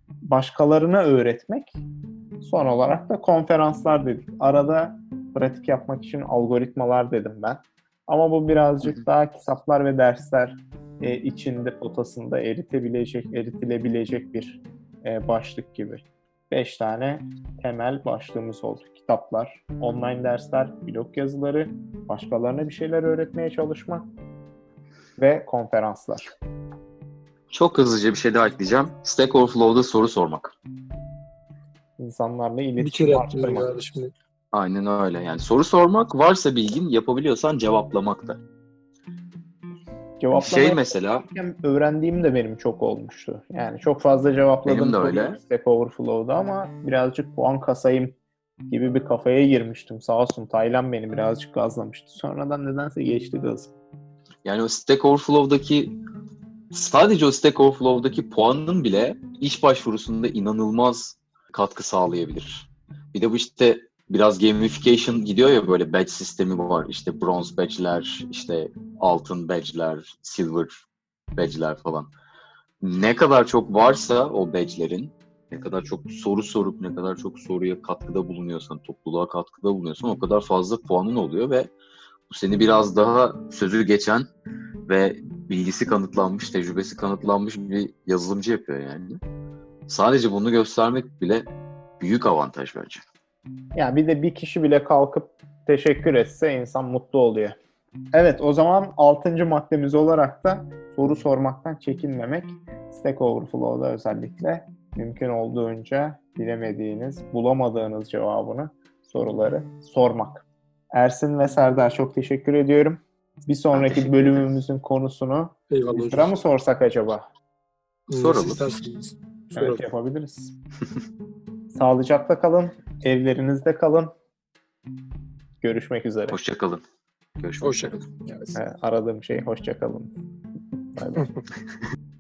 başkalarına öğretmek, son olarak da konferanslar dedik. Arada pratik yapmak için algoritmalar dedim ben. Ama bu birazcık daha kitaplar ve dersler e, içinde potasında eritebilecek, eritilebilecek bir e, başlık gibi. Beş tane temel başlığımız oldu. Kitaplar, online dersler, blog yazıları, başkalarına bir şeyler öğretmeye çalışmak ve konferanslar. Çok hızlıca bir şey daha ekleyeceğim. Stack Overflow'da soru sormak. İnsanlarla iletişim arttırmak. Aynen öyle. Yani soru sormak, varsa bilgin yapabiliyorsan cevaplamak da. Cevaplamayı Şey mesela, öğrendiğim de benim çok olmuştu. Yani çok fazla cevapladım Benim de öyle. Stack Overflow'da ama birazcık puan kasayım gibi bir kafaya girmiştim. Sağ olsun Taylan beni birazcık gazlamıştı. Sonradan nedense geçti gaz. yani o Stack Overflow'daki sadece o Stack Overflow'daki puanın bile iş başvurusunda inanılmaz katkı sağlayabilir. Bir de bu işte biraz gamification gidiyor ya böyle badge sistemi var. İşte bronze badge'ler, işte altın badge'ler, silver badge'ler falan. Ne kadar çok varsa o badge'lerin, ne kadar çok soru sorup ne kadar çok soruya katkıda bulunuyorsan, topluluğa katkıda bulunuyorsan o kadar fazla puanın oluyor ve bu seni biraz daha sözü geçen ve bilgisi kanıtlanmış, tecrübesi kanıtlanmış bir yazılımcı yapıyor yani. Sadece bunu göstermek bile büyük avantaj bence. Yani bir de bir kişi bile kalkıp teşekkür etse insan mutlu oluyor. Evet o zaman 6. maddemiz olarak da soru sormaktan çekinmemek. Stack Overflow'da özellikle mümkün olduğunca bilemediğiniz, bulamadığınız cevabını soruları sormak. Ersin ve Serdar çok teşekkür ediyorum. Bir sonraki bölümümüzün konusunu hocam. mı sorsak acaba? Soralım. Nasıl isterseniz. Evet Soralım. yapabiliriz. (laughs) Sağlıcakla kalın, evlerinizde kalın. Görüşmek üzere. Hoşçakalın. Görüşmek üzere. Hoşçakalın. Evet. Ee, aradığım şey hoşça kalın. Bay bay. (laughs)